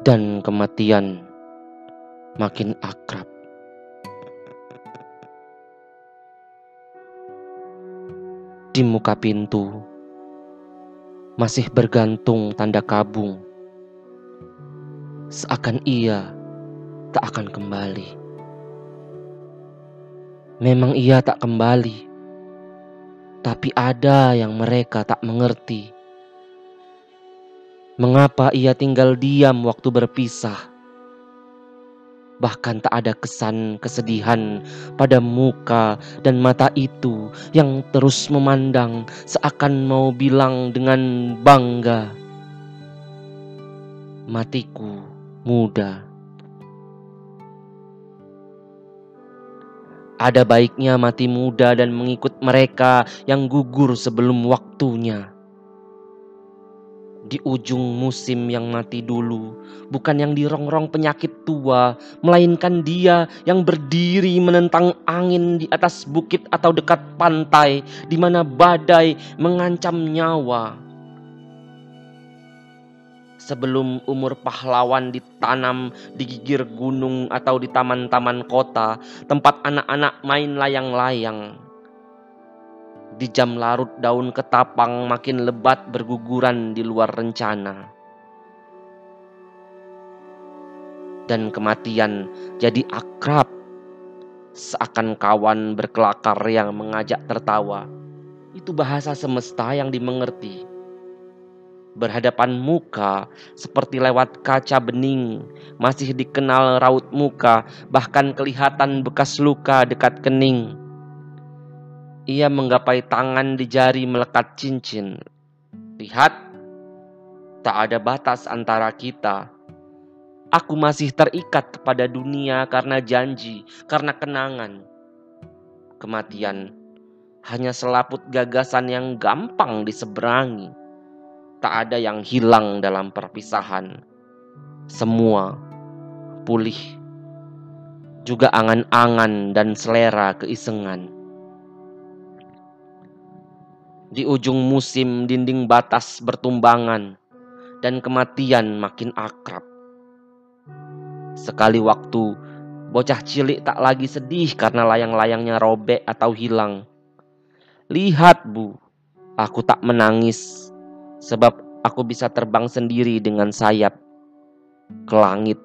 dan kematian makin akrab. Di muka pintu masih bergantung tanda kabung, seakan ia tak akan kembali. Memang ia tak kembali, tapi ada yang mereka tak mengerti Mengapa ia tinggal diam waktu berpisah? Bahkan tak ada kesan kesedihan pada muka dan mata itu yang terus memandang seakan mau bilang dengan bangga. Matiku muda. Ada baiknya mati muda dan mengikut mereka yang gugur sebelum waktunya di ujung musim yang mati dulu, bukan yang dirongrong penyakit tua, melainkan dia yang berdiri menentang angin di atas bukit atau dekat pantai, di mana badai mengancam nyawa. Sebelum umur pahlawan ditanam di gigir gunung atau di taman-taman kota, tempat anak-anak main layang-layang di jam larut daun ketapang makin lebat berguguran di luar rencana. Dan kematian jadi akrab seakan kawan berkelakar yang mengajak tertawa. Itu bahasa semesta yang dimengerti. Berhadapan muka seperti lewat kaca bening, masih dikenal raut muka, bahkan kelihatan bekas luka dekat kening ia menggapai tangan di jari melekat cincin. Lihat, tak ada batas antara kita. Aku masih terikat kepada dunia karena janji, karena kenangan. Kematian hanya selaput gagasan yang gampang diseberangi. Tak ada yang hilang dalam perpisahan. Semua pulih. Juga angan-angan dan selera keisengan di ujung musim dinding batas bertumbangan dan kematian makin akrab. Sekali waktu, bocah cilik tak lagi sedih karena layang-layangnya robek atau hilang. Lihat bu, aku tak menangis sebab aku bisa terbang sendiri dengan sayap ke langit